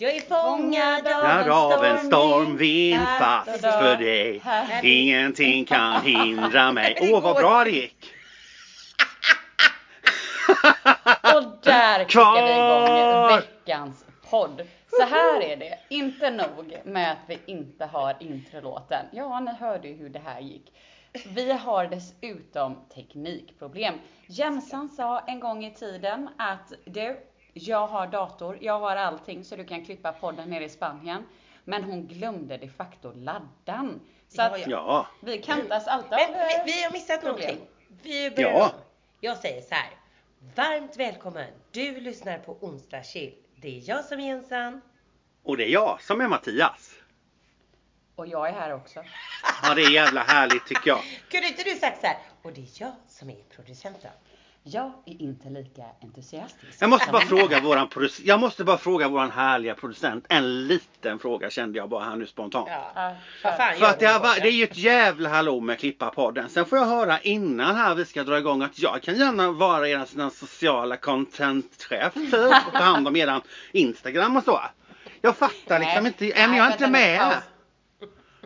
Jag är fångad av en stormvind fast för dig. Ingenting kan hindra mig. Åh, vad bra det gick! Och där kickar vi igång veckans podd. Så här är det, inte nog med att vi inte har introlåten. Ja, ni hörde ju hur det här gick. Vi har dessutom teknikproblem. Jemsan sa en gång i tiden att du, jag har dator, jag har allting så du kan klippa podden nere i Spanien. Men hon glömde de facto laddan. Så Ja, att ja. Ja, vi kantas alltid Men av vi, eh, vi har missat problem. någonting. Vi börjar Ja. Jag säger så här. Varmt välkommen. Du lyssnar på Onsdag Chill. Det är jag som är Jensan. och det är jag som är Mattias. Och jag är här också. Ja, det är jävla härligt tycker jag. Kunde inte du sagt så här? Och det är jag som är producenten. Jag är inte lika entusiastisk. Jag måste bara fråga våran producent, jag måste bara fråga våran härliga producent en liten fråga kände jag bara här nu spontant. Ja. För gör att det, har, det är ju ett jävla hallå med Klippa-podden. Sen får jag höra innan här vi ska dra igång att jag kan gärna vara er sociala contentchef typ och ta hand om eran Instagram och så. Jag fattar liksom inte, äh, men jag är inte med. Paus.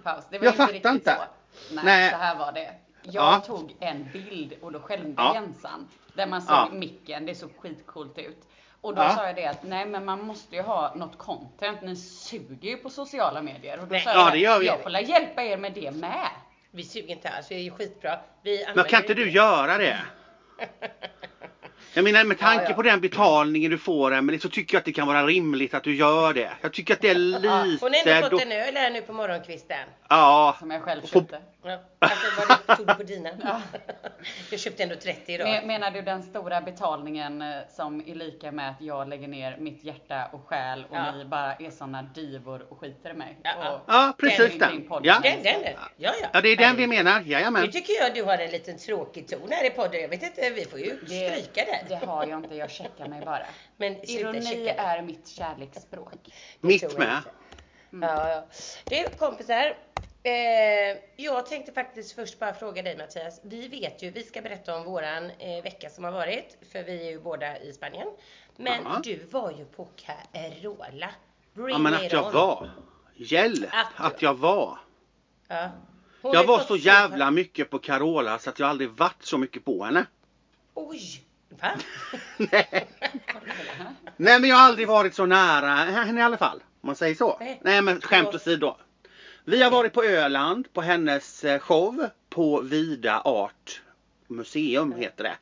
paus. Det var Jag inte fattar riktigt inte. så. Nej, Nej. så här var det. Jag Ja. tog en bild och då skämde Ja. Jensan. Där man såg Ja. micken, det såg skitcoolt ut. Och då Ja. sa jag det att nej men man måste ju ha något content. Ni suger ju på sociala medier. Och då Nej. sa Ja, jag det gör vi. jag får la hjälpa er med det med. Vi suger inte alls. Vi är ju skitbra. Vi Men kan inte du göra det? Jag menar med tanke Ja, ja. på den betalningen du får Emelie så tycker jag att det kan vara rimligt att du gör det. Jag tycker att det är lite... Hon har ändå då- fått en öl här nu på morgonkvisten. Ja. Som jag själv På- köpte. Ja. Alltså vad du tog på dina? Ja. Jag köpte ändå 30 idag. Men- Menar du den stora betalningen eh, som är lika med att jag lägger ner mitt hjärta och själ och Ja. ni bara är såna divor och skiter i mig? Ja, ja. Och Ja, precis den. Ja. Den, den, den. Ja, ja. Ja, det är den vi menar. Nu Jajamän. tycker jag du har en liten tråkig ton här i podden. Jag vet inte, vi får ju stryka det. Det har jag inte, jag checkar mig bara. Men Ironi är mitt kärleksspråk. Mitt med. inte. Ja, ja. Du kompisar. Eh, jag tänkte faktiskt först bara fråga dig Mattias. Vi vet ju, vi ska berätta om våran eh, vecka som har varit. För vi är ju båda i Spanien. Men Ja. du var ju på Carola. Bring Ja men att jag on. var. Hjälp Att- att jag var. Ja. Jag var så jävla mycket på Carola så att jag aldrig varit så mycket på henne. Oj! Va? Nej. Nej men jag har aldrig varit så nära henne i alla fall. Om man säger så. Nej. Nej men skämt åsido. Vi har varit på Öland på hennes eh, show på Vida Art Museum heter det.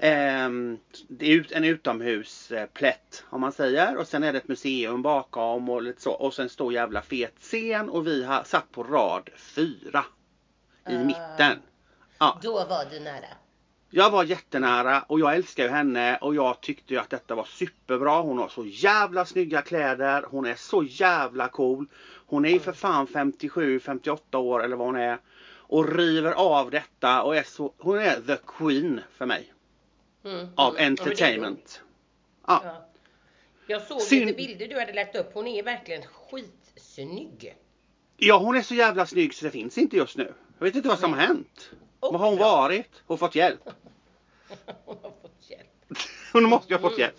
Ehm, det är en utomhusplätt om man säger och sen är det ett museum bakom och lite så och sen stor jävla fet scen och vi har satt på rad fyra i Ah. mitten. Ja. Då var du nära. Jag var jättenära och jag älskar ju henne och jag tyckte ju att detta var superbra. Hon har så jävla snygga kläder. Hon är så jävla cool. Hon är ju för fan 57, 58 år eller vad hon är. Och river av detta och är så, hon är the queen för mig. Mm, Av mm. Entertainment. Ja. Ja. Jag såg Synd- lite bilder du hade lagt upp. Hon är verkligen skitsnygg. ja, hon är så jävla snygg så det finns inte just nu. Jag vet inte vad som har hänt. Och Vad har hon varit? Och fått hjälp? Hon har fått hjälp. Hon måste ju ha fått hjälp.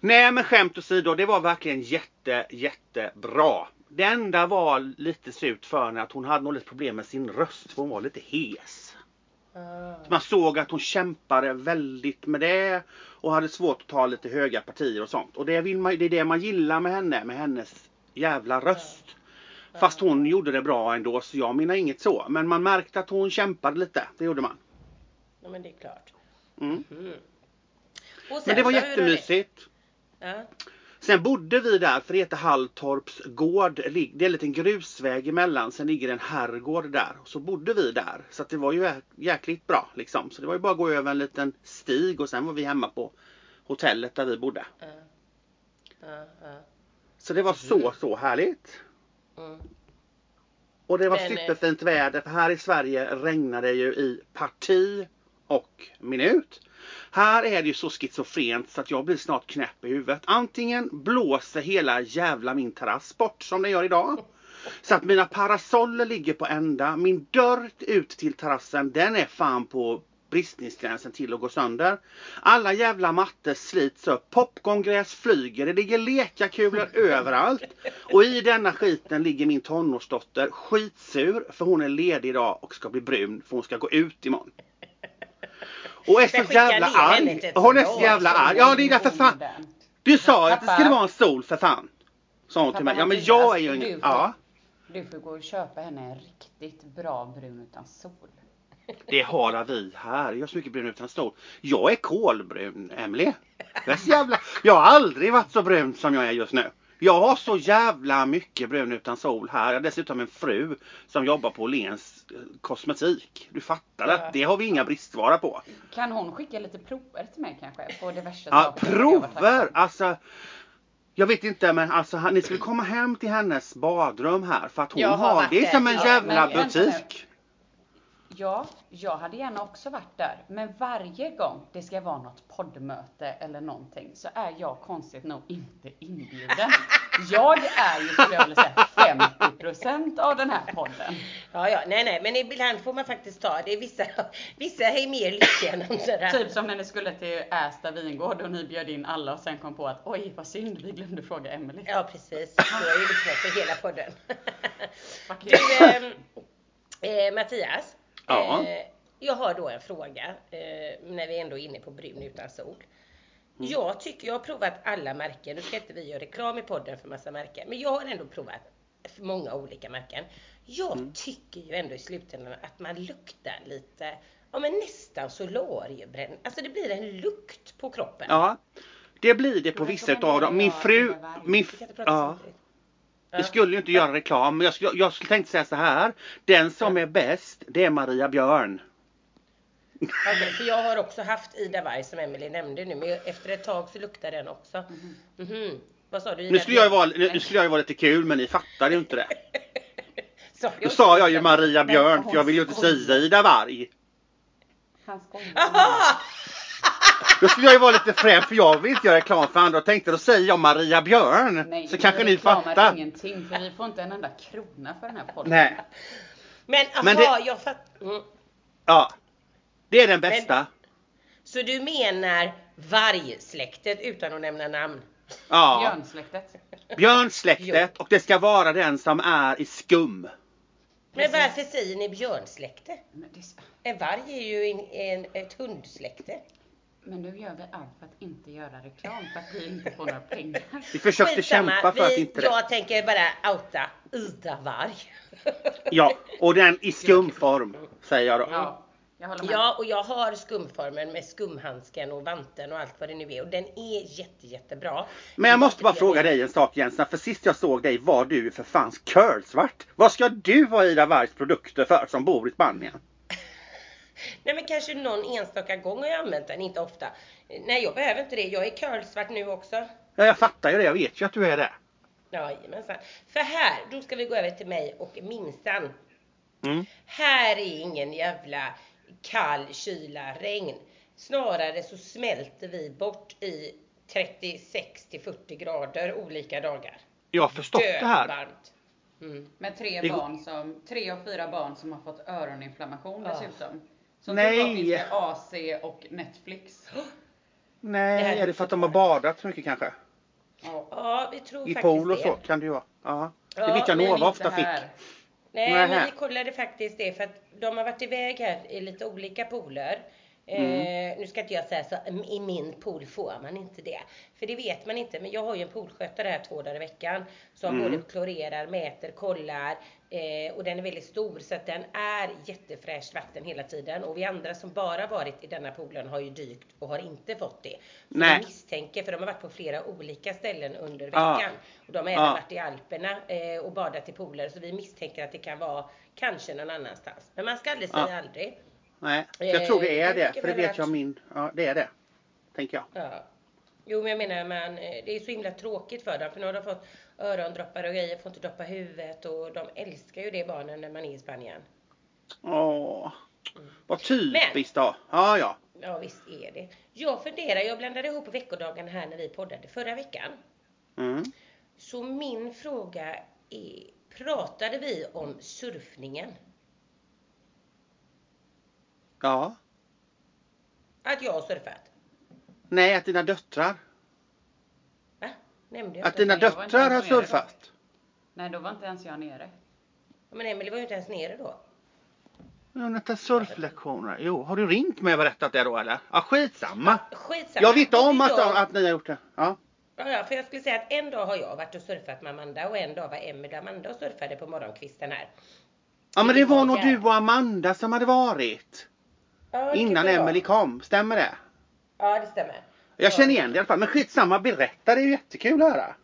Nej men skämt åsido, det var verkligen jätte, jättebra. Det enda var lite surt för henne att hon hade nog lite problem med sin röst för hon var lite hes. Ah. Man såg att hon kämpade väldigt med det och hade svårt att ta lite höga partier och sånt. Och det, vill man, det är det man gillar med henne, med hennes jävla röst. Fast hon gjorde det bra ändå så jag menar inget så. Men man märkte att hon kämpade lite, det gjorde man. Ja men det är klart. Mm. Mm. Sen Men det var jättemysigt. Ja. Sen bodde vi där, för det heter Halltorps gård. Det det är en liten grusväg emellan, sen ligger en herrgård där. Och så bodde vi där. Så det var ju jä- jäkligt bra liksom. Så det var ju bara att gå över en liten stig och sen var vi hemma på hotellet där vi bodde. Ja. Ja, ja. Så det var så, så härligt. Mm. Och det var Men, eh, superfint väder, för här i Sverige regnar det ju i parti och minut. Här är det ju så schizofrent så att jag blir snart knäpp i huvudet. Antingen blåser hela jävla min terrass bort som den gör idag. Så att mina parasoller ligger på ända. Min dörr ut till terrassen den är fan på bristningsgränsen till att gå sönder. Alla jävla mattor slits upp, popcorngräs flyger, det ligger lekakulor överallt. Och i denna skiten ligger min tonårsdotter skitsur för hon är ledig idag och ska bli brun för hon ska gå ut imorgon. Och är så jävla arg. Hon är så jävla arg. Ja det är därför fan. Du sa ju att det skulle vara en sol för fan. Sa hon till mig. Ja men jag är ju ingen... Ja. Du får gå och köpa henne en riktigt bra brun utan sol. Det har vi här. Jag är så mycket brun utan stol. Jag är kolbrun, Emily. Jag jävla... Jag har aldrig varit så brun som jag är just nu. Jag har så jävla mycket brun utan sol här. Jag har dessutom en fru som jobbar på Åhléns eh, kosmetik. Du fattar det. Det har vi inga bristvara på. Kan hon skicka lite prover till mig kanske? På diverse Ja, saker? Prover! Alltså, jag vet inte men alltså ni skulle komma hem till hennes badrum här för att hon Jag har har, det är som en jävla butik. Ja, jag hade gärna också varit där. Men varje gång det ska vara något poddmöte eller någonting så är jag konstigt nog inte inbjuden. Jag är ju skulle jag vilja säga 50% av den här podden. Ja, ja, nej, nej, men ibland får man faktiskt ta det. är Vissa, vissa är mer lyckliga än andra. Typ som när ni skulle till Ästa vingård och ni bjöd in alla och sen kom på att oj vad synd vi glömde fråga Emelie. Ja, precis. Du har ju lyssnat på hela podden. Du, ehm, eh, Mattias. Ja. Eh, jag har då en fråga eh, när vi ändå är inne på brun utan sol. Mm. Jag tycker, jag har provat alla märken. Nu ska inte vi göra reklam i podden för massa märken. Men jag har ändå provat många olika märken. Jag Mm. tycker ju ändå i slutändan att man luktar lite, ja men nästan solariebränd. Alltså det blir en lukt på kroppen. Ja, det blir det på vissa utav dem. Min fru, min, ja. Vi skulle ju inte göra reklam men jag skulle, jag skulle tänkte säga så här. Den som är bäst, det är Maria Björn. Okej, för jag har också haft Ida Warg som Emelie nämnde nu, men efter ett tag så luktar den också. Mhm. Vad sa du Ida? Nu skulle jag vara, nu skulle jag ju vara lite kul men ni fattar ju inte det. Sa Då sa jag ju Maria Björn för jag vill ju inte säga Ida Warg. Han skojar. Då skulle jag ju vara lite frän för jag vill inte göra reklam för andra och tänkte då säger jag Maria Björn. Nej, så kanske ni fattar. ingenting för vi får inte en enda krona för den här podden. Nej, Men aha, Men det- jag fatt... mm. ja. Det är den bästa. Så du menar vargsläktet utan att nämna namn? Ja. Björnsläktet. Björnsläktet och det ska vara den som är i skum. Men varför säger ni björnsläkte? Men, En varg är ju en, en, ett hundsläkte. Men nu gör vi allt för att inte göra reklam för att vi inte får några pengar. Vi försökte Skitsamma, kämpa för att vi- inte det. Jag tänker bara outa Ida Varg. Ja, och den i skumform säger jag då. Ja, jag med. Ja, och jag har skumformen med skumhandsken och vanten och allt vad det nu är. Och den är jätte, jättebra. Men jag måste bara fråga dig en sak Jensen, för sist jag såg dig var du för fans curlsvart. Vad ska du ha Ida Wargs produkter för som bor i Spanien? Nej men kanske någon enstaka gång har jag använt den, inte ofta. Nej jag behöver inte det, jag är curlsvart nu också. Ja, jag fattar ju det, jag vet ju att du är det. Jajamensan. För här, då ska vi gå över till mig och Minsan. Mm. Här är ingen jävla kall kyla, regn. Snarare så smälter vi bort i 36 till 40 grader olika dagar. Jag har förstått det här. Dövarmt. Mm. Med tre barn som, tre och fyra barn som har fått öroninflammation Ja. dessutom. Som Nej. finns det AC och Netflix. Det Nej, här är det för att de har badat så mycket kanske? Ja. Ja, vi tror I faktiskt pool och det. så kan det ju vara. Ja. Det Ja, vet jag Nova ofta fick. här. Nej, Nähä. men vi kollade faktiskt det för att de har varit iväg här i lite olika pooler. Eh, nu ska inte jag säga så, "Mm, i min pool får man inte det. För det vet man inte. Men jag har ju en poolskötare här två dagar i veckan. Som Mm. både klorerar, mäter, kollar. Eh, och den är väldigt stor så att den är jättefräscht vatten hela tiden. Och vi andra som bara varit i denna poolen har ju dykt och har inte fått det. Så Nej. vi misstänker, för de har varit på flera olika ställen under veckan. Och de har även Ja. varit i Alperna eh, och badat i pooler. Så vi misstänker att det kan vara kanske någon annanstans. Men man ska aldrig säga Ja. aldrig. Nej, jag tror det Eh, är det. För det vet jag min. Ja, det är det. Tänker jag. Ja. Jo men jag menar man, eh, det är så himla tråkigt för dem för nu har de fått örondroppar och grejer, får inte droppa huvudet och de älskar ju det barnen när man är i Spanien. Åh, vad typiskt då. Ja, ja. Ja visst är det. Jag funderar, jag blandade ihop veckodagen här när vi poddade förra veckan. Mm. Så min fråga är, pratade vi om surfningen? Ja. Att jag har surfat. Nej, att dina döttrar. Va? Nämnde jag Att inte? dina Nej, jag var inte döttrar har ens då. surfat. Nej, då var inte ens jag nere. Men Emelie var ju inte ens nere då. Har tagit surflektioner. Jo, har du ringt mig och berättat det då eller? Ja, skitsamma. Skitsamma. Jag vet om att, jag- att ni har gjort det. Ja. Ja, ja, för jag skulle säga att en dag har jag varit och surfat med Amanda och en dag var Emelie och Amanda och surfade på morgonkvisten här. ja, men det var nog du och Amanda som hade varit. Ja, det Innan vara. Emelie kom. Stämmer det? Ja, det stämmer. Jag Ja. känner igen det i alla fall. Men skitsamma, berätta. Det är ju jättekul att höra.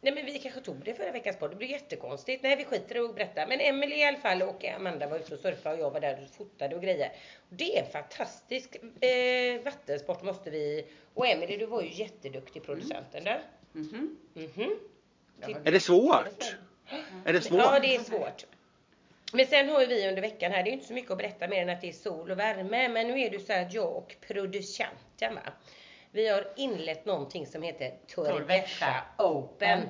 Nej men vi kanske tog det förra veckans podd. Det blir jättekonstigt. Nej vi skiter i att berätta. Men Emelie i alla fall och Amanda var ute och surfade och jag var där och fotade och grejer. Det är en fantastisk eh, vattensport måste vi. Och Emelie du var ju jätteduktig producenten där. Mhm. Mhm. Är det svårt? Är det svårt? Ja det är svårt. Men sen har ju vi under veckan här, det är ju inte så mycket att berätta mer än att det är sol och värme. Men nu är det så här att jag och producenten va. Vi har inlett någonting som heter Torrevieja Open.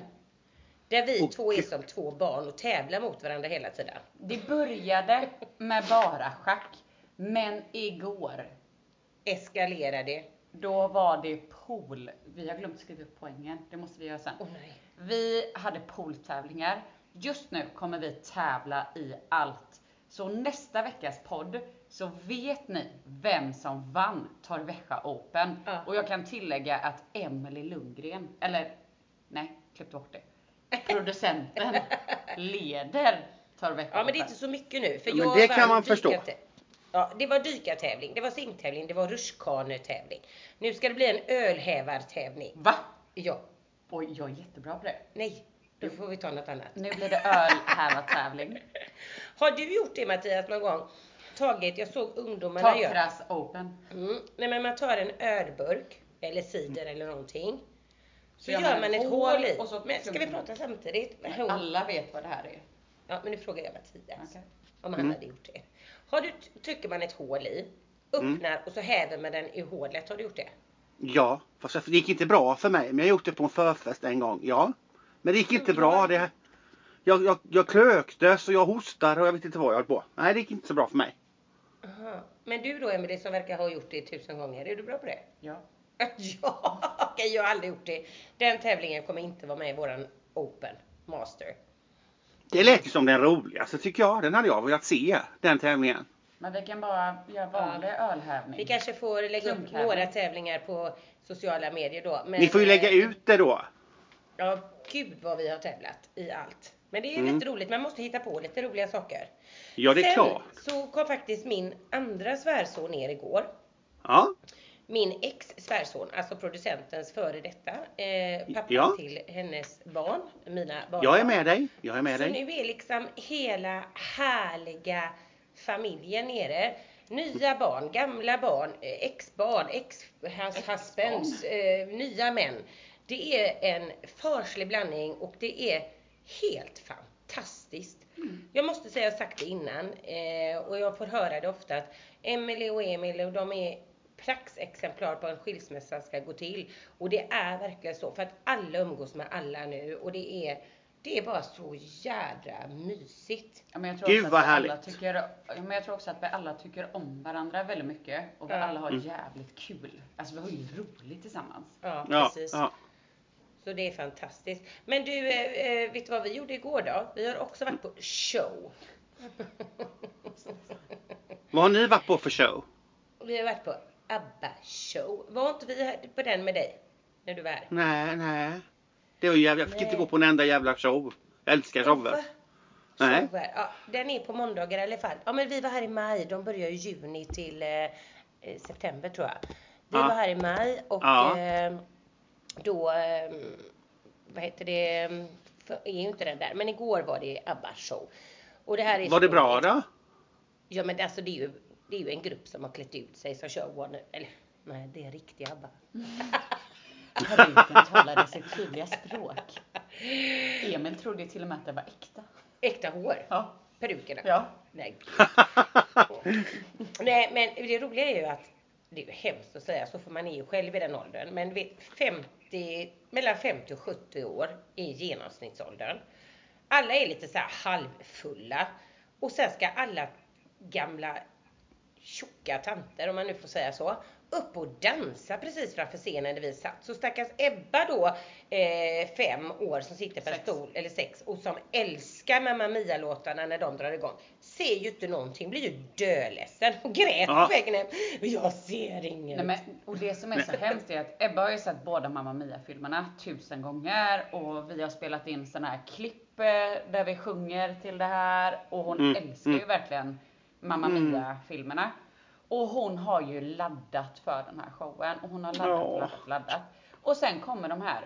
Där vi två är som två barn och tävlar mot varandra hela tiden. Det började med bara schack. Men igår, Eskalerade. då var det pool. Vi har glömt skriva upp poängen. Det måste vi göra sen. Nej. Vi hade pooltävlingar. Just nu kommer vi tävla i allt. Så nästa veckas podd så vet ni vem som vann Torrevieja Open. Ja. Och jag kan tillägga att Emily Lundgren, eller nej, klipp bort det. Producenten leder Torrevieja Ja men det är inte så mycket nu. För Ja, men det kan man förstå. Ja, det var dykartävling, det var simtävling, det var rutschkanetävling. Nu ska det bli en ölhävartävling. Va? Ja. Oj, jag är jättebra på det. Nej, då får vi ta något annat. Nu blir det ölhävartävling. Har du gjort det Mattias någon gång? Tagit, jag såg ungdomarna göra. Tatras Open. Mm. Nej men man tar en ölburk eller cider eller någonting. Så gör gör man man ett hål i. och så Men ska vi prata samtidigt? Men alla vet vad det här är. Ja men nu frågar jag Mattias. Okej. Om han Mm. hade gjort det. Har du, trycker man ett hål i, öppnar och så häver man den i hålet. Har du gjort det? Ja, fast det gick inte bra för mig. Men jag har gjort det på en förfest en gång. Ja. Men det gick inte bra. Det, jag, jag, jag klöktes och jag hostade och jag vet inte vad jag höll på. Nej, det gick inte så bra för mig. Aha. Men du då Emelie som verkar ha gjort det tusen gånger. Är du bra på det? Ja. ja, okej jag har aldrig gjort det. Den tävlingen kommer inte vara med i våran Open Master. Det lät ju som den roligaste tycker jag. Den hade jag velat se, den tävlingen. Men vi kan bara göra vanlig ölhävning. Vi kanske får lägga upp några tävlingar på sociala medier då. Men, Ni får ju lägga eh, ut det då. Ja, gud vad vi har tävlat i allt. Men det är Mm. lite roligt, man måste hitta på lite roliga saker. Ja, det är Sen klart. så kom faktiskt min andra svärson ner igår. Ja. Min ex svärson, alltså producentens före detta, eh, pappa Ja. till hennes barn, mina barn. Jag är med dig. Jag är med Så dig. nu är liksom hela härliga familjen nere. Nya barn, gamla barn, eh, ex-barn, ex-husbands, eh, nya män. Det är en farslig blandning och det är helt fantastiskt. Jag måste säga, jag har sagt det innan eh, och jag får höra det ofta att Emelie och Emil och de är praxexemplar på en skilsmässa ska gå till. Och det är verkligen så för att alla umgås med alla nu och det är, det är bara så jädra mysigt. Ja, men jag tror Gud, också vad att vi alla härligt. tycker, ja, men jag tror också att vi alla tycker om varandra väldigt mycket och vi Ja. alla har Mm. jävligt kul. Alltså vi har ju roligt tillsammans. Ja, Ja, precis. ja. Så det är fantastiskt. Men du, eh, eh, vet du vad vi gjorde igår då? Vi har också varit på show. Vad har ni varit på för show? Vi har varit på ABBA show. Var inte vi på den med dig? När du var här? Nej, nej. Det var jävla, jag fick inte Nej. gå på en enda jävla show. Jag älskar shower. Nej. Shower. Ja, den är på måndagar i alla fall. Ja men vi var här i maj. De börjar i juni till eh, eh, september tror jag. Vi Ja. var här i maj och Ja. eh, då, eh, vad heter det, för- är ju inte den där. Men igår var det ABBA show. Och det här är Var det bra då? Ja men alltså det är ju, det är ju en grupp som har klätt ut sig som kör Warner, eller nej det är riktiga ABBA. Peruken talade sitt tydliga språk. Emil trodde till och med att det var äkta. Äkta hår. Ja. Perukerna. Ja. Nej. Nej men det roliga är ju att det är ju hemskt att säga så för man är ju själv i den åldern. Men vet 50, mellan 50 och 70 år i genomsnittsåldern. Alla är lite så här halvfulla. Och sen ska alla gamla tjocka tanter, om man nu får säga så, upp och dansa precis framför scenen där vi satt. Så stackars Ebba då, eh, fem år som sitter på en stol, eller sex, och som älskar Mamma Mia-låtarna när de drar igång. Ser ju inte någonting, blir ju döledsen och grät på vägen hem. Jag ser inget. Nej, men, och det som är så hemskt är att Ebba har ju sett båda Mamma Mia-filmerna tusen gånger och vi har spelat in sådana här klipp eh, där vi sjunger till det här och hon Mm, älskar ju mm. verkligen Mamma Mia-filmerna. Och hon har ju laddat för den här showen och hon har laddat och Ja. laddat, laddat. Och sen kommer de här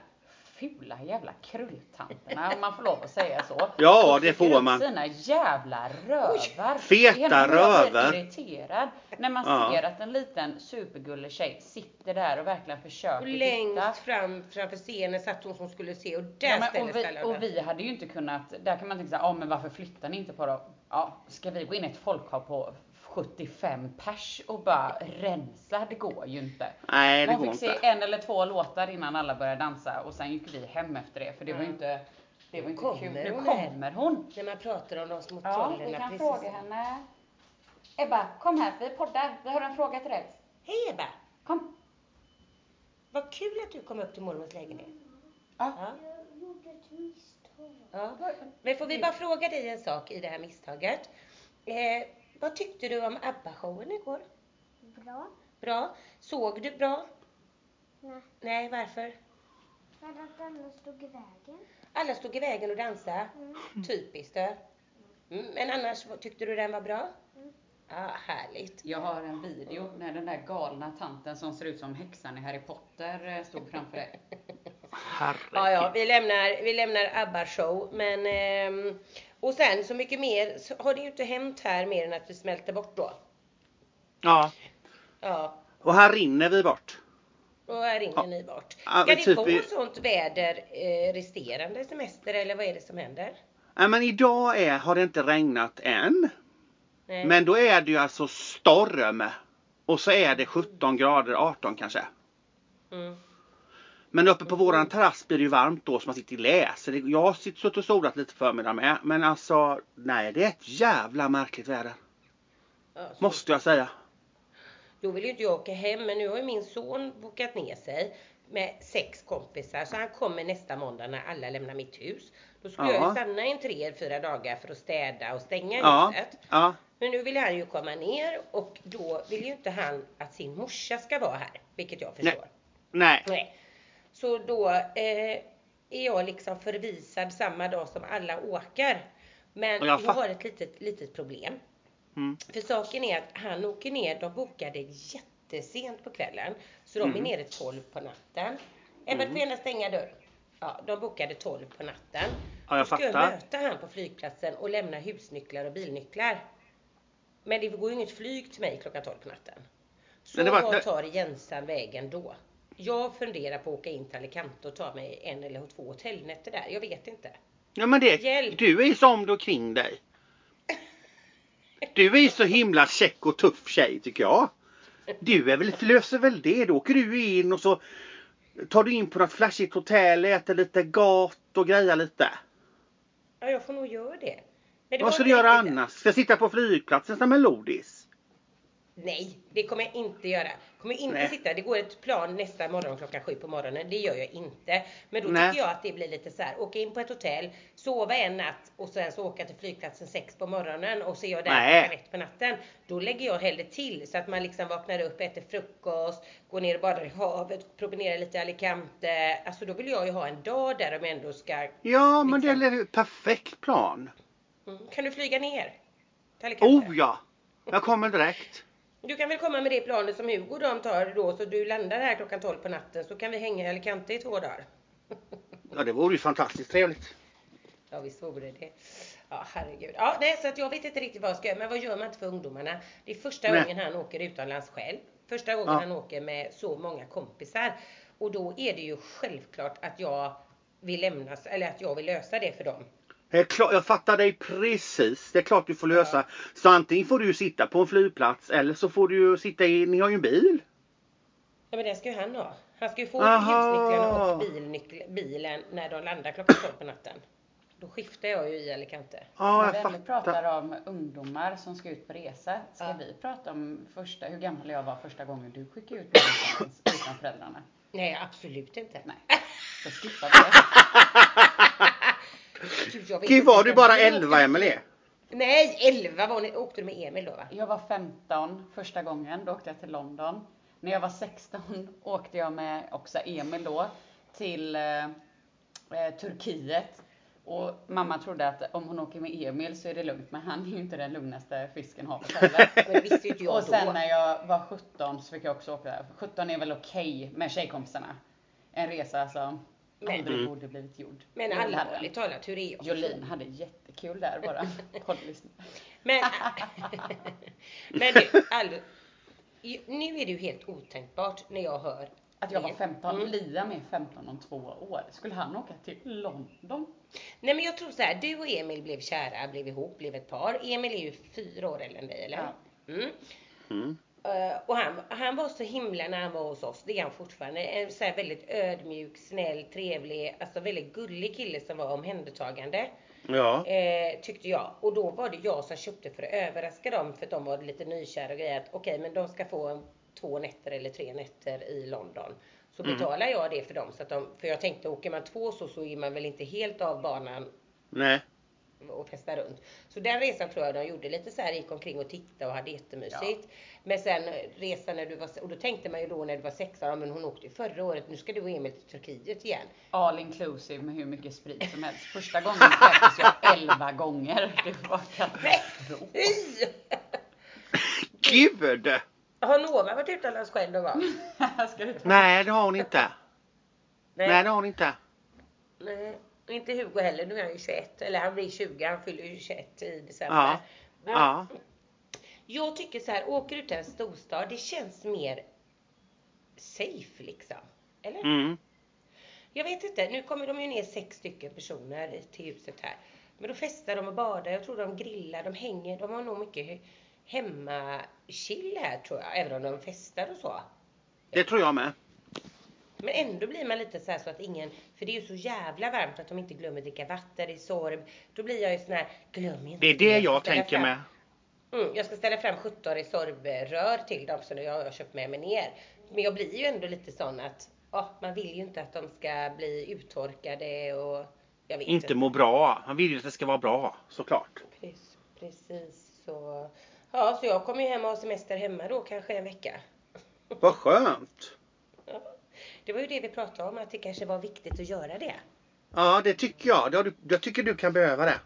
fula jävla krulltanterna om man får lov att säga så. Ja, det får man. Sina jävla rövar. feta jag blir rövar. irriterad när man Ja. ser att en liten supergullig tjej sitter där och verkligen försöker Och titta. längst fram framför scenen satt hon som skulle se och där Ja, ställde och, vi, och vi hade ju inte kunnat, där kan man tänka såhär, ja men varför flyttar ni inte på dem? Ja, ska vi gå in i ett folkhav på 75 pers och bara rensa? Det går ju inte. Nej, det Man går fick se inte. en eller två låtar innan alla började dansa och sen gick vi hem efter det för det var ju Ja. inte, det var inte Kommer kul. Nu kommer hon. När man pratar om de små Ja, trollen. vi kan precis. fråga henne. Ebba, kom här, vi poddar. Vi har en fråga till dig. Hej Ebba! Kom. Vad kul att du kom upp till mormors lägenhet. Ja. Ja. Jag gjorde ett misstag. Ja. Men får vi bara fråga dig en sak i det här misstaget. Eh, vad tyckte du om ABBA-showen igår? Bra. Bra? Såg du bra? Nej, Nej, varför? för att alla stod i vägen. Alla stod i vägen och dansade. Mm. Typiskt du. Mm, men annars, tyckte du den var bra? Mm. Ja, härligt. Jag har en video när den där galna tanten som ser ut som häxan i Harry Potter eh, stod framför dig. Herregud. Ja, ja, vi lämnar, vi lämnar ABBA-show. Men, ehm, och sen så mycket mer så har det ju inte hänt här mer än att vi smälter bort då. Ja. Ja, Och här rinner vi bort. och här rinner Ja. ni bort. Ja, Ska ni typ få i- sånt väder eh, resterande semester eller vad är det som händer? Nej, men idag är, har det inte regnat än. Nej. Men då är det ju alltså storm. Och så är det 17 grader, 18 kanske. Mm. Men uppe på våran terrass blir det ju varmt då så man sitter och läser. Jag har suttit och solat lite förmiddag med. Men alltså, nej det är ett jävla märkligt väder. Ja, så- Måste jag säga. Då vill ju inte jag åka hem men nu har ju min son bokat ner sig med sex kompisar så han kommer nästa måndag när alla lämnar mitt hus. Då skulle jag Ja. ju stanna i tre, fyra dagar för att städa och stänga Ja, huset. ja. Men nu vill han ju komma ner och då vill ju inte han att sin morsa ska vara här, vilket jag förstår. Nej. Nej. Så då eh, är jag liksom förvisad samma dag som alla åker. Men jag jag, har ett litet, litet problem. Mm. För saken är att han åker ner, de bokade jättesent på kvällen. Så de är Mm. nere 12 på natten. Ebba, du får gärna stänga dörren. Ja, de bokade 12 på natten. Ja, jag Då ska jag möta han på flygplatsen och lämna husnycklar och bilnycklar. Men det går ju inget flyg till mig klockan 12 på natten. Så var- det- tar Jensan vägen då? Jag funderar på att åka in till Alicante och ta mig en eller två hotellnätter där. Jag vet inte. Ja men det, Hjälp. du är som du kring dig. Du är så himla check och tuff tjej tycker jag. Du är väl, löser väl det. Då åker du in och så tar du in på något flashigt hotell, äter lite gott och grejar lite. Ja, jag får nog göra det. Men det Vad ska du göra annars? Ska jag sitta på flygplatsen som en lodis? Nej, det kommer jag inte göra. Kommer inte Nej. sitta. Det går ett plan nästa morgon klockan sju på morgonen. Det gör jag inte. Men då Nej. tycker jag att det blir lite så här. Åka in på ett hotell, sova en natt och sen så åka till flygplatsen sex på morgonen och så är jag där klockan ett på natten. Då lägger jag hellre till så att man liksom vaknar upp, äter frukost, går ner och badar i havet, promenerar lite i Alicante. Alltså då vill jag ju ha en dag där de ändå ska... Ja men det Liksom. är ett perfekt plan. Mm. Kan du flyga ner? Oh ja! Jag kommer direkt. Du kan väl komma med det planet som Hugo och de tar då så du landar här klockan 12 på natten så kan vi hänga i Alicante i två dagar. Ja det vore ju fantastiskt trevligt. Ja visst vore det. Ja herregud. Ja nej så att jag vet inte riktigt vad jag ska göra men vad gör man inte för ungdomarna? Det är första Nej. gången han åker utomlands själv. Första gången Ja. han åker med så många kompisar. Och då är det ju självklart att jag vill lämnas eller att jag vill lösa det för dem. Det klart, jag fattar dig precis. Det är klart du får lösa. Så antingen får du ju sitta på en flygplats eller så får du ju sitta i, ni har ju en bil. Ja men det ska ju han ha. Han ska ju få Aha. husnycklarna och bilnyckl- bilen när de landar klockan 12 på natten. Då skiftar jag ju i Alicante. Ja, När jag vi ändå fattar. pratar om ungdomar som ska ut på resa. Ska Ja. vi prata om första, hur gammal jag var första gången du skickade ut mig utan föräldrarna? Nej, absolut inte. Nej, då skippar vi det. Gud, jag vet Gud, var du bara Du åkte 11 med- Emelie? Nej, 11 var ni, åkte du med Emil då va? Jag var 15 första gången, då åkte jag till London. När jag var 16 åkte jag med också Emil då till eh, eh, Turkiet. Och mamma trodde att om hon åker med Emil så är det lugnt, men han är ju inte den lugnaste fisken havet heller. Och sen när jag var 17 så fick jag också åka där. 17 är väl okej med tjejkompisarna. En resa som Men- aldrig borde blivit gjord. Men allvarligt talat, hur är jag? Jolin hade jättekul där bara. Men, men du, all, nu är det ju helt otänkbart när jag hör Att jag var det. 15, Mm. Liam är 15 om två år. Skulle han åka till London? Nej men jag tror så här, du och Emil blev kära, blev ihop, blev ett par. Emil är ju fyra år äldre än dig eller? Ja. Mm. Mm. Eh, och han, han var så himla när han var hos oss, det är han fortfarande. En så väldigt ödmjuk, snäll, trevlig, alltså väldigt gullig kille som var omhändertagande. Ja. Eh, tyckte jag. Och då var det jag som köpte för att överraska dem för att de var lite nykära och grejer. att Okej, men de ska få två nätter eller tre nätter i London. Så Mm. betalar jag det för dem. Så att de, för jag tänkte, åker man två så, så är man väl inte helt av banan Nej. och festa runt. Så den resan tror jag de gjorde lite så här, gick omkring och tittade och hade jättemysigt. Men sen resan när du var, och då tänkte man ju då när du var sex, ja men hon åkte ju förra året, nu ska du och Emil till Turkiet igen. All inclusive med hur mycket sprit som helst. Första gången kräktes jag 11 gånger. Det var katastrof. Gud! Har Nova varit utomlands själv någon gång? Nej, det har hon inte. Nej, det har hon inte. Nej, inte Hugo heller. Nu är han ju 21. Eller han blir 20. Han fyller ju 21 i december. Ja. Men Ja. Jag tycker så här, åker du till en storstad, det känns mer safe liksom. Eller? Mm. Jag vet inte, nu kommer de ju ner sex stycken personer till huset här. Men då festar de och badar, jag tror de grillar, de hänger, de har nog mycket hemma-chill här tror jag. Även om de festar och så. Det tror jag med. Men ändå blir man lite så här så att ingen, för det är ju så jävla varmt att de inte glömmer dricka vatten i Sorb. Då blir jag ju sån här, glöm inte Det är det jag tänker med. Mm, jag ska ställa fram 17 i Sorbrör till dem så nu har jag köpt med mig ner. Men jag blir ju ändå lite sån att, ja, man vill ju inte att de ska bli uttorkade och jag vet Inte må bra. Han vill ju att det ska vara bra, såklart. Precis, precis så. Ja, så jag kommer ju hem och har semester hemma då kanske en vecka. Vad skönt. Ja. Det var ju det vi pratade om, att det kanske var viktigt att göra det. Ja, det tycker jag. Jag tycker du kan behöva det.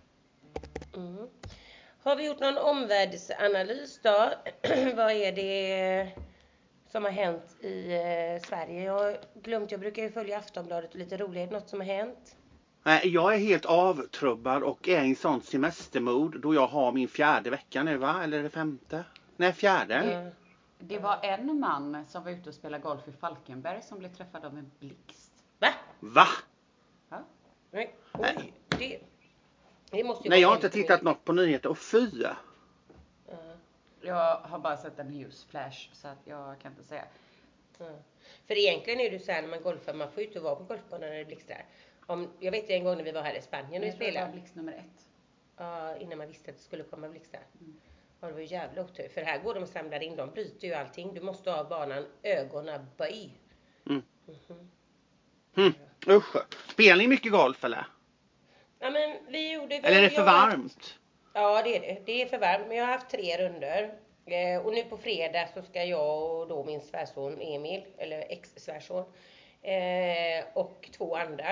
Har vi gjort någon omvärldsanalys då? Vad är det som har hänt i eh, Sverige? Jag har glömt, jag brukar ju följa Aftonbladet och lite roligt, något som har hänt. Nej, Jag är helt avtrubbad och är i en sån semestermod då jag har min fjärde vecka nu va? Eller är det femte? Nej, fjärde. Mm. Det var en man som var ute och spelade golf i Falkenberg som blev träffad av en blixt. Va? Va? Ja. Nej. Oj, det, Nej, jag har inte tittat något på nyheter. Och fy! Ja. Jag har bara sett en newsflash så att jag kan inte säga. Ja. För egentligen är det så här när man golfar, man får ju inte vara på golfbanan när det blixtrar. Om, jag vet en gång när vi var här i Spanien och Jag tror det var spelade. blixt nummer ett. Ja, innan man visste att det skulle komma blixtar. Mm. Ja, det var ju jävla otur. För här går de och samlar in, de bryter ju allting. Du måste ha banan ögonen böj. Mm. Mhm. Hm, usch. Spelar ni mycket golf eller? Ja men vi gjorde... Eller är det för varmt? Ja det är det. Det är för varmt. Men jag har haft tre runder. Eh, och nu på fredag så ska jag och då min svärson Emil, eller ex-svärson, eh, och två andra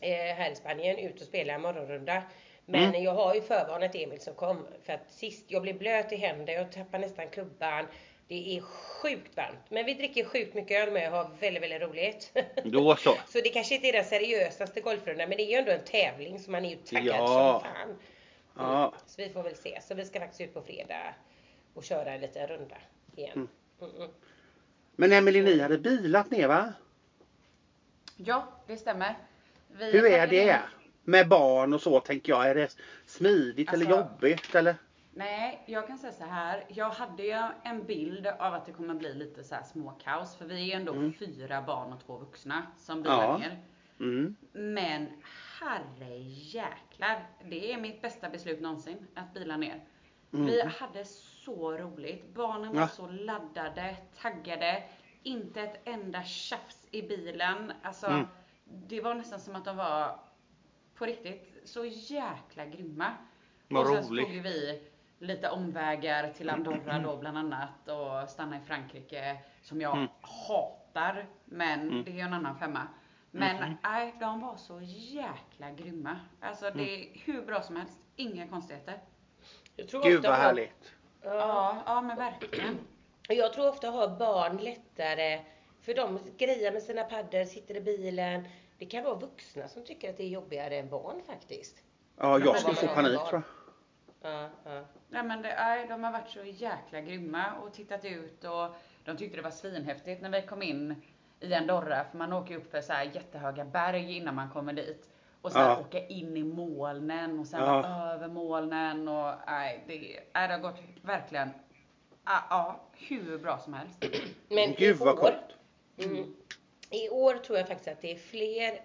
eh, här i Spanien ut och spela en morgonrunda. Men Mm. jag har ju förvarnat Emil som kom för att sist jag blev blöt i händer, jag tappade nästan klubban. Det är sjukt varmt. Men vi dricker sjukt mycket öl med och har väldigt, väldigt roligt. Då så. Så det kanske inte är den seriösaste golfrundan men det är ju ändå en tävling så man är ju taggad Ja. som fan. Ja. Så vi får väl se. Så vi ska faktiskt ut på fredag och köra en liten runda igen. Mm. Mm. Men Emelie, ni hade bilat ner va? Ja, det stämmer. Vi Hur är det? Med barn och så tänker jag. Är det smidigt eller Alltså- jobbigt eller? Nej, jag kan säga så här. Jag hade ju en bild av att det kommer bli lite så här småkaos. För vi är ju ändå fyra barn och två vuxna som bilar Ja. ner. Mm. Men herre jäklar. Det är mitt bästa beslut någonsin, att bila ner. Mm. Vi hade så roligt. Barnen var Ja. så laddade, taggade. Inte ett enda tjafs i bilen. Alltså, Mm. det var nästan som att de var på riktigt så jäkla grymma. Vad och sen roligt. vi lite omvägar till Andorra då bland annat och stanna i Frankrike som jag Mm. hatar. Men det är ju en annan femma. Men Mm. nej, de var så jäkla grymma. Alltså det är hur bra som helst. Inga konstigheter. Jag tror Gud vad har- härligt. Ja. Ja, men verkligen. Jag tror ofta har barn lättare, för de grejer med sina paddor, sitter i bilen. Det kan vara vuxna som tycker att det är jobbigare än barn faktiskt. Ja, jag skulle få panik tror jag. Ja, ja. Nej men det, nej, de har varit så jäkla grymma och tittat ut och de tyckte det var svinhäftigt när vi kom in i Andorra för man åker upp för så här jättehöga berg innan man kommer dit. Och sen Ja. åka in i molnen och sen Ja. över molnen och nej, det, nej, det har gått verkligen ja, ja, hur bra som helst. Men Gud i vad coolt. mm, I år tror jag faktiskt att det är fler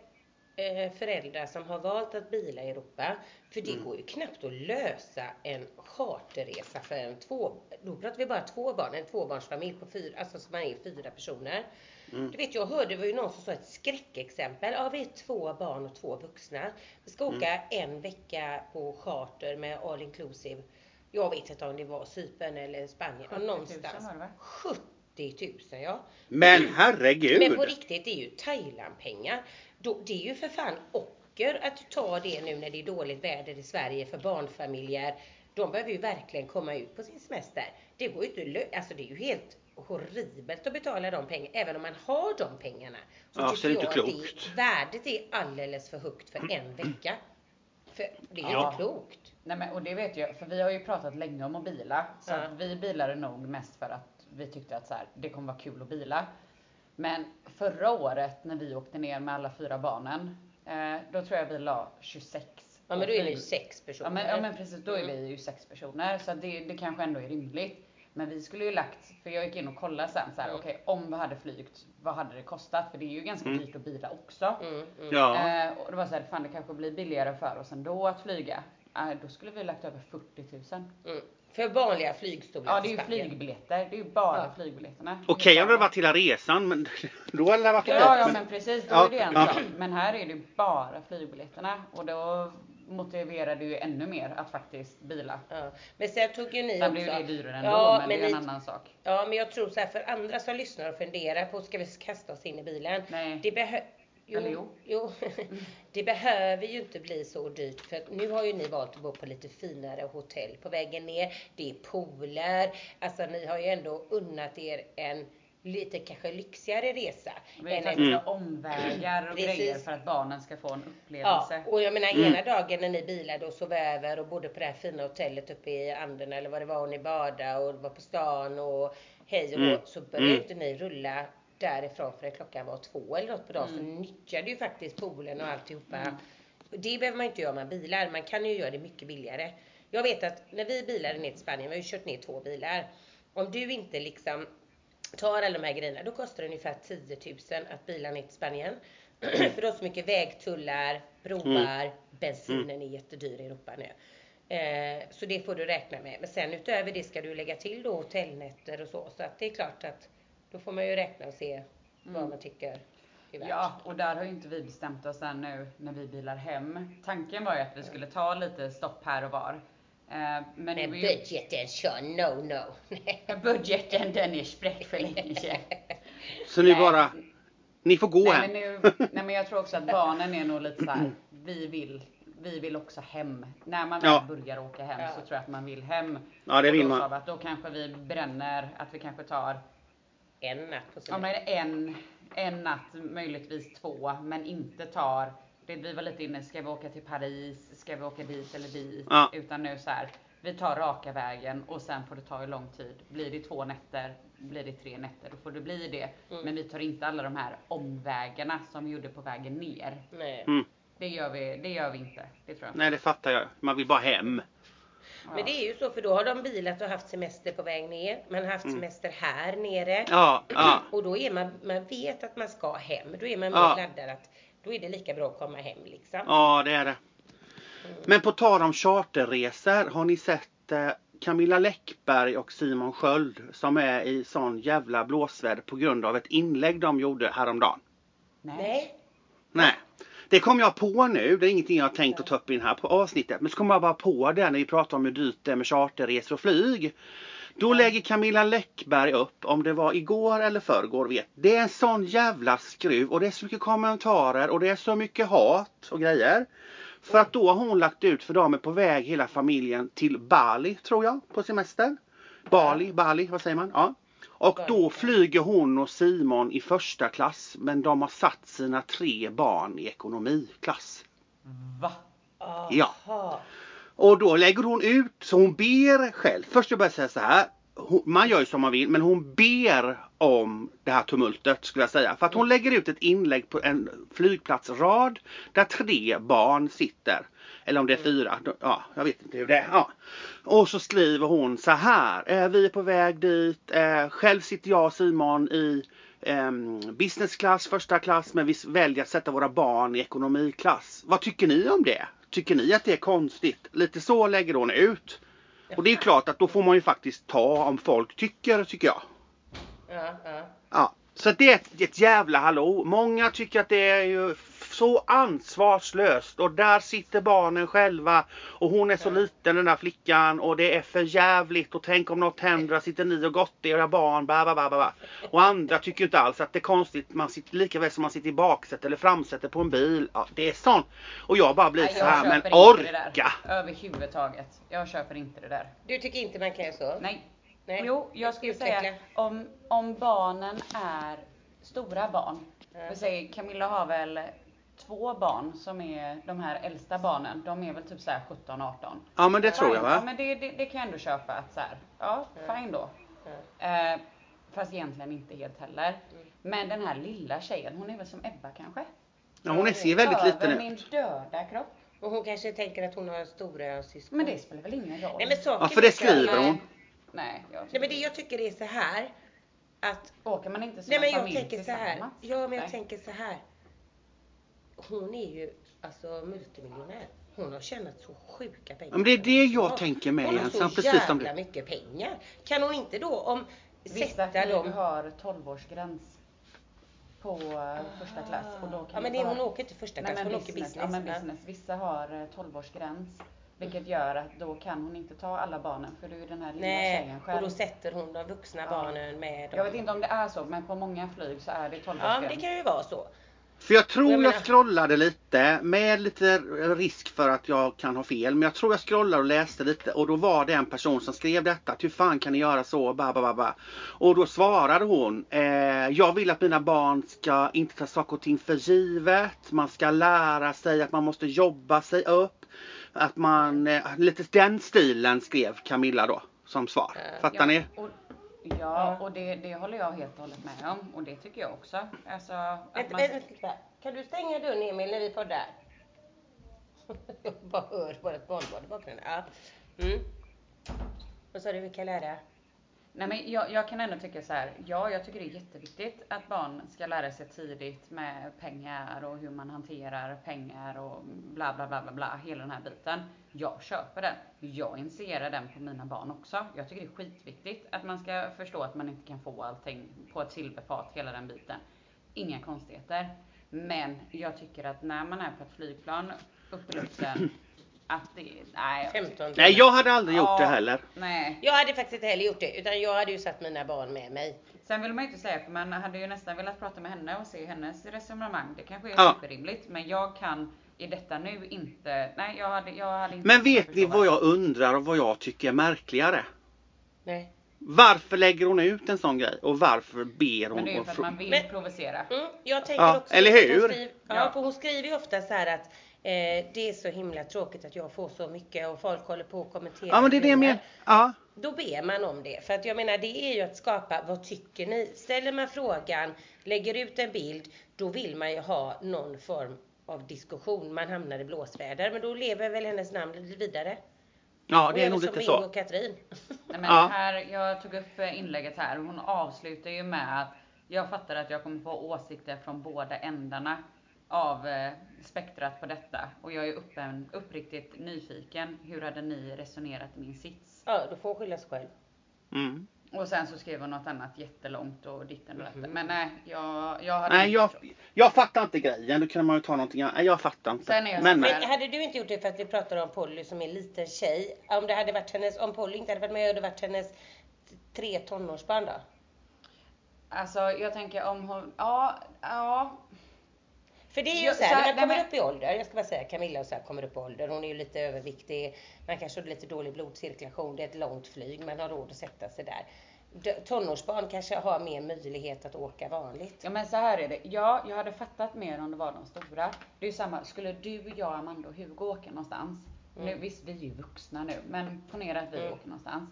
föräldrar som har valt att bila i Europa. För Mm. det går ju knappt att lösa en charterresa för en två, då pratar vi bara två barn, en tvåbarnsfamilj på fyra, alltså som man är fyra personer. Mm. Du vet jag hörde, det var ju någon som sa ett skräckexempel. Ja vi är två barn och två vuxna. Vi ska åka Mm. en vecka på charter med all inclusive. Jag vet inte om det var Cypern eller Spanien, 70 000 någonstans. var det, va? 70 000 ja. Men herregud. Men på riktigt, det är ju Thailandpengar. Det är ju för fan ocker att ta det nu när det är dåligt väder i Sverige för barnfamiljer. De behöver ju verkligen komma ut på sin semester. Det går ju inte alltså det är ju helt horribelt att betala de pengarna. Även om man har de pengarna. Så Ja, så är det inte klokt. det, värdet är alldeles för högt för en vecka. För det är ju Ja. inte klokt. Nej men och det vet jag, för vi har ju pratat länge om att bila. Så Ja. att vi bilade nog mest för att vi tyckte att så här, det kommer vara kul att bila. Men förra året när vi åkte ner med alla fyra barnen, eh, då tror jag vi la 26. Ja men då är flyg. ju sex personer. Ja men, ja men precis, då är Mm. vi ju sex personer så det, det kanske ändå är rimligt. Men vi skulle ju lagt, för jag gick in och kollade sen så här, Mm. okej om vi hade flygt, vad hade det kostat? För det är ju ganska dyrt att bila också. Mm, mm. Ja. Eh, och det var så här, fan det kanske blir billigare för oss ändå att flyga. Eh, då skulle vi lagt över 40 000. För vanliga flygstolar Ja det är till ju Spanien. flygbiljetter, det är ju bara Ja. flygbiljetterna. Okej om det hade varit hela resan men då hade det varit Ja, ja men precis, då Ja, är det en ja. sak. Men här är det ju bara flygbiljetterna och då motiverar det ju ännu mer att faktiskt bila. Ja. Men sen tog ju ni Sen blir ju också... det dyrare ändå Ja, men, men det är en ni- annan sak. Ja, men jag tror så här för andra som lyssnar och funderar på ska vi kasta oss in i bilen? Nej. Det behö- Eller jo. jo. det behöver ju inte bli så dyrt för nu har ju ni valt att bo på lite finare hotell på vägen ner. Det är pooler. Alltså ni har ju ändå unnat er en lite kanske lyxigare resa. Vi tagit en- omvägar och Precis. grejer för att barnen ska få en Ja, upplevelse. och jag menar Mm. ena dagen när ni bilade och sov över och bodde på det här fina hotellet uppe i Anden eller vad det var och ni badade och var på stan och hej och Mm. så började Mm. inte ni rulla därifrån förrän klockan var två eller något på dagen. Så Mm. ni nyttjade ju faktiskt poolen och alltihopa. Det behöver man inte göra om man bilar. Man kan ju göra det mycket billigare. Jag vet att när vi bilade ner till Spanien, vi har ju kört ner två bilar. Om du inte liksom tar alla de här grejerna, då kostar det ungefär 10 000 att bila ner till Spanien. För det är så mycket vägtullar, broar, bensinen är jättedyr i Europa nu. Eh, så det får du räkna med. Men sen utöver det ska du lägga till då hotellnätter och så. Så att det är klart att då får man ju räkna och se vad man tycker. Ja, och där har ju inte vi bestämt oss än nu när vi bilar hem. Tanken var ju att vi skulle ta lite stopp här och var. Eh, Men, Men ju- budgeten kör no no. budgeten den är spräckt för länge sedan. Så ni bara, ni får gå Nej hem. men, nu, nej men jag tror också att barnen är nog lite så här. vi vill, vi vill också hem. När man väl Ja. börjar åka hem Ja. så tror jag att man vill hem. Ja, det Och vill man. sa att då kanske vi bränner, att vi kanske tar en natt på ja, semester. men en, en natt, möjligtvis två, men inte tar det vi var lite inne, ska vi åka till Paris, ska vi åka dit eller dit? Ja. Utan nu så här, vi tar raka vägen och sen får det ta hur lång tid. Blir det två nätter, blir det tre nätter, då får det bli det. Mm. Men vi tar inte alla de här omvägarna som vi gjorde på vägen ner. Nej. Mm. Det gör vi, det gör vi inte. Det tror jag. Nej det fattar jag. Man vill bara hem. Men det är ju så för då har de bilat och haft semester på väg ner. Man har haft Mm. semester här nere. Ja, ja. Och då är man, man vet att man ska hem. Då är man mer laddad att då är det lika bra att komma hem liksom. Ja, det är det. Men på tal om charterresor, har ni sett eh, Camilla Läckberg och Simon Sköld som är i sån jävla blåsväder på grund av ett inlägg de gjorde häromdagen? Nej. Nej. Det kom jag på nu. Det är ingenting jag har tänkt att ta upp i det här avsnittet. Men så kom jag bara på det när vi pratar om hur dyrt det är med charterresor och flyg. Då lägger Camilla Läckberg upp, om det var igår eller förrgår, vet. Det är en sån jävla skruv och det är så mycket kommentarer och det är så mycket hat och grejer. För att då har hon lagt ut för de är på väg hela familjen till Bali, tror jag, på semester. Bali, Bali, vad säger man? Ja. Och då flyger hon och Simon i första klass, men de har satt sina tre barn i ekonomiklass. Va? Ja. Aha. Och då lägger hon ut, så hon ber själv. Först jag bara säga så här. Man gör ju som man vill, men hon ber om det här tumultet skulle jag säga. För att hon lägger ut ett inlägg på en flygplatsrad där tre barn sitter. Eller om det är fyra. då- Ja, jag vet inte hur det är. Ja. Och så skriver hon så här. Vi är på väg dit. Eh, själv sitter jag och Simon i ehm, business class, första klass. Men vi väljer att sätta våra barn i ekonomiklass. Vad tycker ni om det? Tycker ni att det är konstigt? Lite så lägger hon ut. Och det är ju klart att då får man ju faktiskt ta om folk tycker, tycker jag. Ja, ja. Ja, så det är ett, ett jävla hallå. Många tycker att det är ju så ansvarslöst och där sitter barnen själva och hon är så liten den där flickan och det är för jävligt och tänk om något händer, där sitter ni och gottar era barn, ba, ba, ba, ba, ba. Och andra tycker inte alls att det är konstigt, man sitter lika väl som man sitter i baksätet eller framsätet på en bil. Ja, det är sånt. Och jag bara blir Nej, så här, men orka! Överhuvudtaget. Jag köper inte det där. Du tycker inte man kan göra så? Nej. Nej. Jo, jag skulle Utveckla. säga om, om barnen är stora barn. Vi säger Camilla har väl två barn som är de här äldsta barnen. De är väl typ så här 17, 18. Ja men det tror jag Fine. Ja va? men det, det, det kan jag ändå köpa att så här, ja Ja. fine då. Ja. Eh, fast egentligen inte helt heller. Mm. Men den här lilla tjejen, hon är väl som Ebba kanske? Ja, hon är, ser väldigt liten Över min ut. döda kropp. Och hon kanske tänker att hon har stora syskon. Men det spelar väl ingen roll? Nej men saker Ja, för det skriver hon. Nej, jag Nej men det jag tycker är så här. Att, Åker man inte som nej en men jag familj tänker så här. Ja men jag Nej. tänker så här. Hon är ju alltså multimiljonär. Hon har tjänat så sjuka pengar. Men det är det jag Ja. tänker med Hon har så precis som jävla du. mycket pengar. Kan hon inte då om Vissa sätta flyg dem har 12-årsgräns på eh, första klass och då kan Ja men det vara... hon åker inte första Nej, klass, men hon åker business. business. Ja, men business. Vissa har eh, 12-årsgräns. Vilket gör att då kan hon inte ta alla barnen för du är den här lilla Nej, tjejen och själv. då sätter hon de vuxna Ja. barnen med dem. Jag vet inte om det är så men på många flyg så är det 12-årsgräns. Ja men det kan ju vara så. För jag tror Jag scrollade lite med lite risk för att jag kan ha fel. Men jag tror jag scrollade och läste lite och då var det en person som skrev detta. Hur fan kan ni göra så? Ba, ba, ba, ba. Och då svarade hon. Eh, jag vill att mina barn ska inte ta saker och ting för givet. Man ska lära sig att man måste jobba sig upp. Att man, eh, lite den stilen skrev Camilla då som svar. Eh, Fattar ja, ni? Och, ja, och det, det håller jag helt och hållet med om. Och det tycker jag också. Alltså, att Vänta, man, vänta. Kan du stänga dörren Emil när vi poddar? Jag bara hör vårt barnbarn i bakgrunden. Ja. Mm. Vad sa du vi kan lära? Nej men jag, jag kan ändå tycka så här. Ja, jag tycker det är jätteviktigt att barn ska lära sig tidigt med pengar och hur man hanterar pengar och bla bla bla bla bla. Hela den här biten. Jag köper den. Jag initierar den på mina barn också. Jag tycker det är skitviktigt att man ska förstå att man inte kan få allting på ett silverfat, hela den biten. Inga konstigheter. Men jag tycker att när man är på ett flygplan uppe i luften att det, nej. 15 Nej, jag hade aldrig gjort Ja. det heller. Nej. Jag hade faktiskt inte heller gjort det utan jag hade ju satt mina barn med mig. Sen vill man ju inte säga för man hade ju nästan velat prata med henne och se hennes resonemang. Det kanske är Ja. superrimligt men jag kan i detta nu inte, nej jag hade, jag hade inte Men vet ni vad jag undrar och vad jag tycker är märkligare? Nej. Varför lägger hon ut en sån grej? Och varför ber hon? Men det är ju för att man vill Men- provocera. Mm, jag tänker Ja, också eller att hon hur? Skriver, ja, Ja. för hon skriver ju ofta så här att eh, det är så himla tråkigt att jag får så mycket och folk håller på och kommenterar. Ja men det är det jag menar. Ja. Då ber man om det. För att jag menar det är ju att skapa, vad tycker ni? Ställer man frågan, lägger ut en bild, då vill man ju ha någon form av diskussion. Man hamnar i blåsväder. Men då lever väl hennes namn vidare. ja, det är nog som lite så. och Katrin. Nej, men Ja. här, jag tog upp eh, inlägget här och hon avslutar ju med att jag fattar att jag kommer få åsikter från båda ändarna. Av eh, spektrat på detta och jag är uppen, uppriktigt nyfiken. Hur hade ni resonerat i min sits? Ja, då får hon skylla sig själv. Mm. Och sen så skrev hon något annat jättelångt och ditten och datten. Men nej, jag, jag hade Nej, inte jag, jag fattar inte grejen. Då kan man ju ta någonting annat. Nej, jag fattar inte. Sen är jag men, men, hade du inte gjort det för att vi pratade om Polly som är en liten tjej? Om det hade varit hennes, om Polly inte hade varit med, hade det varit hennes tre tonårsbarn då? Alltså jag tänker om hon, ja, ja. För det är ju Ja, så här, så här, när man kommer men- upp i ålder, jag ska bara säga Camilla och så här kommer upp i ålder, hon är ju lite överviktig, man kanske har lite dålig blodcirkulation, det är ett långt flyg, man har råd att sätta sig där. Tonårsbarn kanske har mer möjlighet att åka vanligt. Ja men så här är det. Ja, jag hade fattat mer om det var de stora. Det är ju samma, skulle du, jag, Amanda och Hugo åka någonstans. Nu, visst, vi är ju vuxna nu, men ponera att vi Mm. åker någonstans.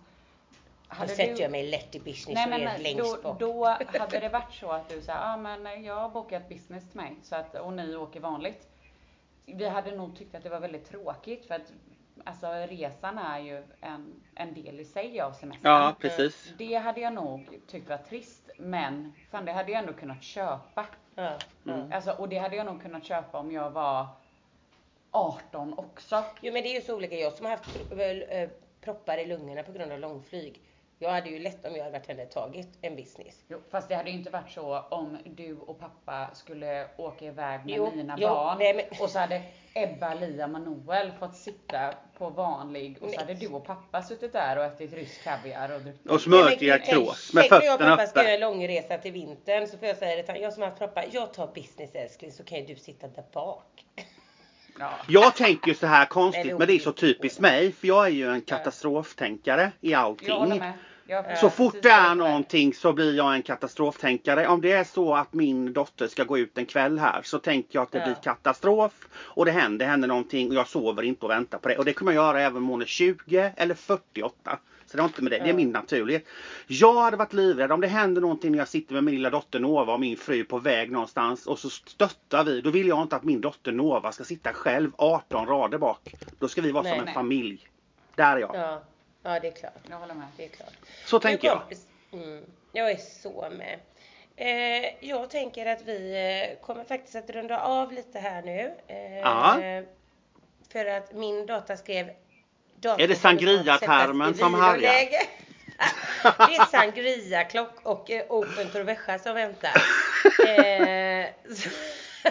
Då Hade sätter jag mig lätt i business Nej och men längst då, bak. då hade det varit så att du sa, ja ah, men jag har bokat business till mig så att, och ni åker vanligt. Vi hade nog tyckt att det var väldigt tråkigt för att alltså resan är ju en, en del i sig av semestern. ja, precis. Det hade jag nog tyckt var trist, men fan det hade jag ändå kunnat köpa. Ja. Mm. Alltså, och det hade jag nog kunnat köpa om jag var 18 också. Jo men det är ju så olika, jag som har haft äh, proppar i lungorna på grund av långflyg. Jag hade ju lätt om jag hade varit henne tagit en business. Jo, fast det hade ju inte varit så om du och pappa skulle åka iväg med Jo, mina jo, barn nej, men- och så hade Ebba, Liam och Noel fått sitta på vanlig och så hade du och pappa suttit där och ätit rysk kaviar och druckit. Och smört Nej, men era tänk- krås med tänk när jag och fötterna pappa ska göra uppe. en långresa till vintern så får jag säga det till jag som har haft proppar, jag tar business älskling så kan ju du sitta där bak. Ja. Jag tänker ju så här konstigt, det men det är så typiskt mig. För jag är ju en katastroфtänkare i allting. Så fort det är någonting så blir jag en katastroftänkare. Om det är så att min dotter ska gå ut en kväll här så tänker jag att det blir katastrof. Och det händer, händer någonting och jag sover inte och väntar på det. Och det kommer jag göra även om hon är 20 eller 48. Så det har inte med det, det är min naturlighet. Jag hade varit livrädd om det händer någonting när jag sitter med min lilla dotter Nova och min fru på väg någonstans och så stöttar vi. Då vill jag inte att min dotter Nova ska sitta själv 18 rader bak. Då ska vi vara Nej, som en nej. familj. Där är jag. Ja, ja det är klart. Jag håller med. Det är klart. Så tänker jag. Mm, jag är så med. Eh, jag tänker att vi eh, kommer faktiskt att runda av lite här nu. Eh. För att min data skrev Är det sangria-termen som härjar? Det är sangria-klock och eh, Open Torrevieja som väntar. eh, så,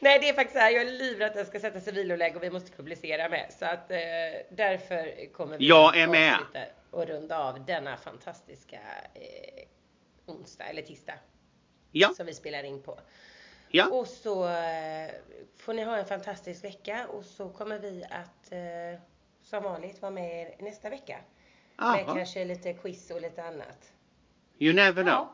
nej det är faktiskt så här, jag är livrädd att den ska sätta sig viloläge och vi måste publicera med. Så att eh, därför kommer vi Jag är med. och runda av denna fantastiska eh, onsdag eller tisdag Ja, som vi spelar in på. ja. Och så eh, får ni ha en fantastisk vecka och så kommer vi att som vanligt vara med er nästa vecka. Med Aha. kanske lite quiz och lite annat. You never know. Ja.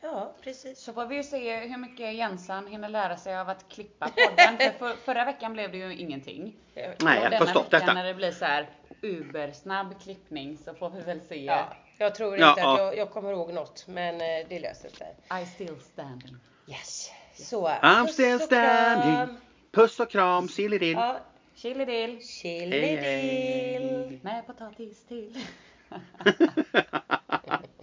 Ja, precis. Så får vi se hur mycket Jensan hinner lära sig av att klippa podden. För, för förra veckan blev det ju ingenting. Nej, Och jag denna förstått detta. när det blir så här ubersnabb klippning så får vi väl se. Ja, jag tror inte Ja, att ja. jag, jag kommer ihåg något, men eh, det löser sig. I still standing. Yes. Så, I'm puss still och standing. kram. Puss och kram, silledill. Ja, Chili dill! Chilidel. Chilidel. Med potatis till.